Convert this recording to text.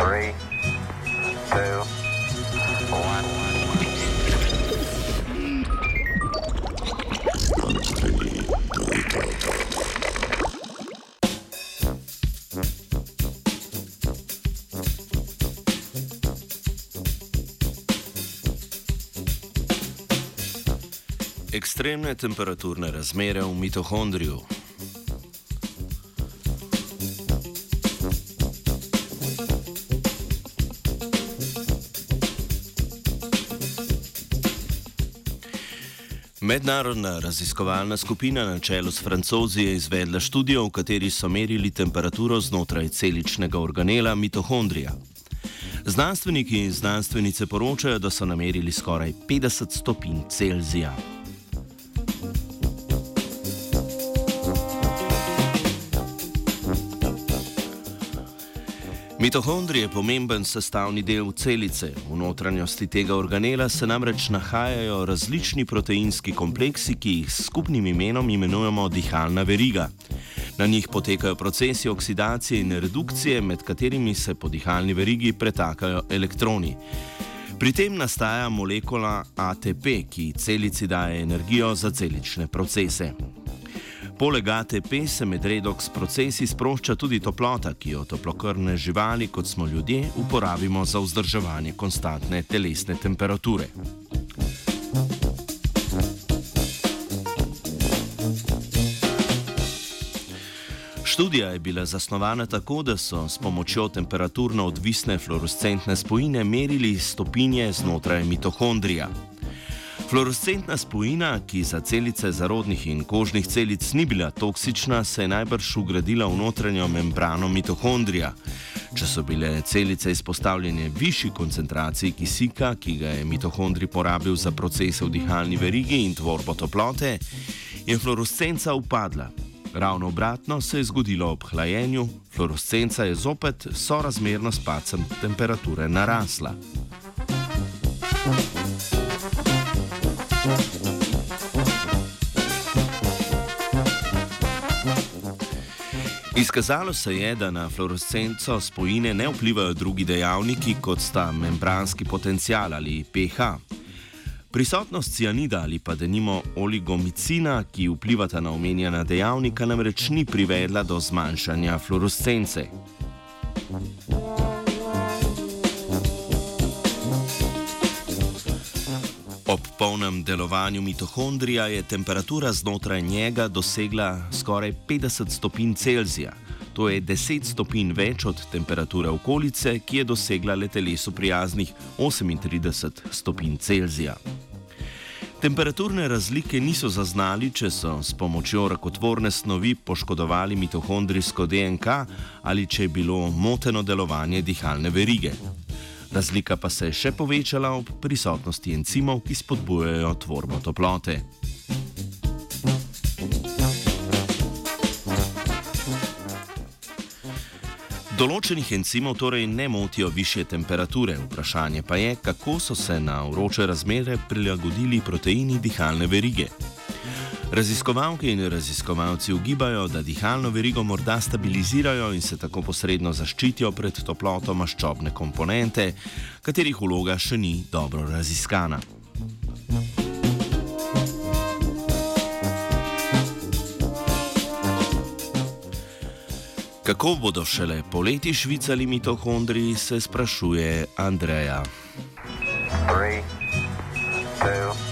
Three, two, one. Ekstremne temperaturne razmere v mitohondriju. Mednarodna raziskovalna skupina na čelu s francozi je izvedla študijo, v kateri so merili temperaturo znotraj celičnega organela mitohondrija. Znanstveniki in znanstvenice poročajo, da so namerili skoraj 50 stopinj Celzija. Mitohondrij je pomemben sestavni del celice. V notranjosti tega organela se namreč nahajajo različni proteinski kompleksi, ki jih s skupnim imenom imenujemo dihalna veriga. Na njih potekajo procesi oksidacije in redukcije, med katerimi se po dihalni verigi pretakajo elektroni. Pri tem nastaja molekula ATP, ki celici daje energijo za celične procese. Poleg ATP se med redoks procesi sprošča tudi toplota, ki jo toplokrvne živali, kot smo ljudje, uporabimo za vzdrževanje konstantne telesne temperature. Študija je bila zasnovana tako, da so s pomočjo temperaturno odvisne fluorescentne spojine merili stopinje znotraj mitohondrija. Fluorescentna spojina, ki za celice zarodnih in kožnih celic ni bila toksična, se je najbrž ugradila v notranjo membrano mitohondrija. Če so bile celice izpostavljene višji koncentraciji kisika, ki ga je mitohondrij porabil za procese v dihalni verigi in tvorbo toplote, je fluorescenca upadla. Ravno obratno se je zgodilo ob hlajenju, fluorescenca je zopet sorazmerno s pacem temperature narasla. Izkazalo se je, da na fluorescenco spojine ne vplivajo drugi dejavniki, kot sta membranski potencial ali pH. Prisotnost cianida ali pa denimo oligomicina, ki vplivata na omenjena dejavnika, namreč ni privedla do zmanjšanja fluorescence. Ob polnem delovanju mitohondrija je temperatura znotraj njega dosegla skoraj 50 stopinj Celzija. To je 10 stopinj več od temperature okolice, ki je dosegla le telesu prijaznih 38 stopinj Celzija. Temperaturne razlike niso zaznali, če so s pomočjo rakotvorne snovi poškodovali mitohondrijsko DNK ali če je bilo moteno delovanje dihalne verige. Razlika pa se je še povečala ob prisotnosti encimov, ki spodbujajo tvorbo toplote. Določenih encimov torej ne motijo više temperature, vprašanje pa je, kako so se na vroče razmere prilagodili proteini dihalne verige. Raziskovalke in raziskovalci ugibajo, da dihalno verigo morda stabilizirajo in se tako posredno zaščitijo pred toploto maščobne komponente, katerih vloga še ni dobro raziskana. Kako bodo šele poleti švicali mitohondriji, se sprašuje Andreja. Three, two,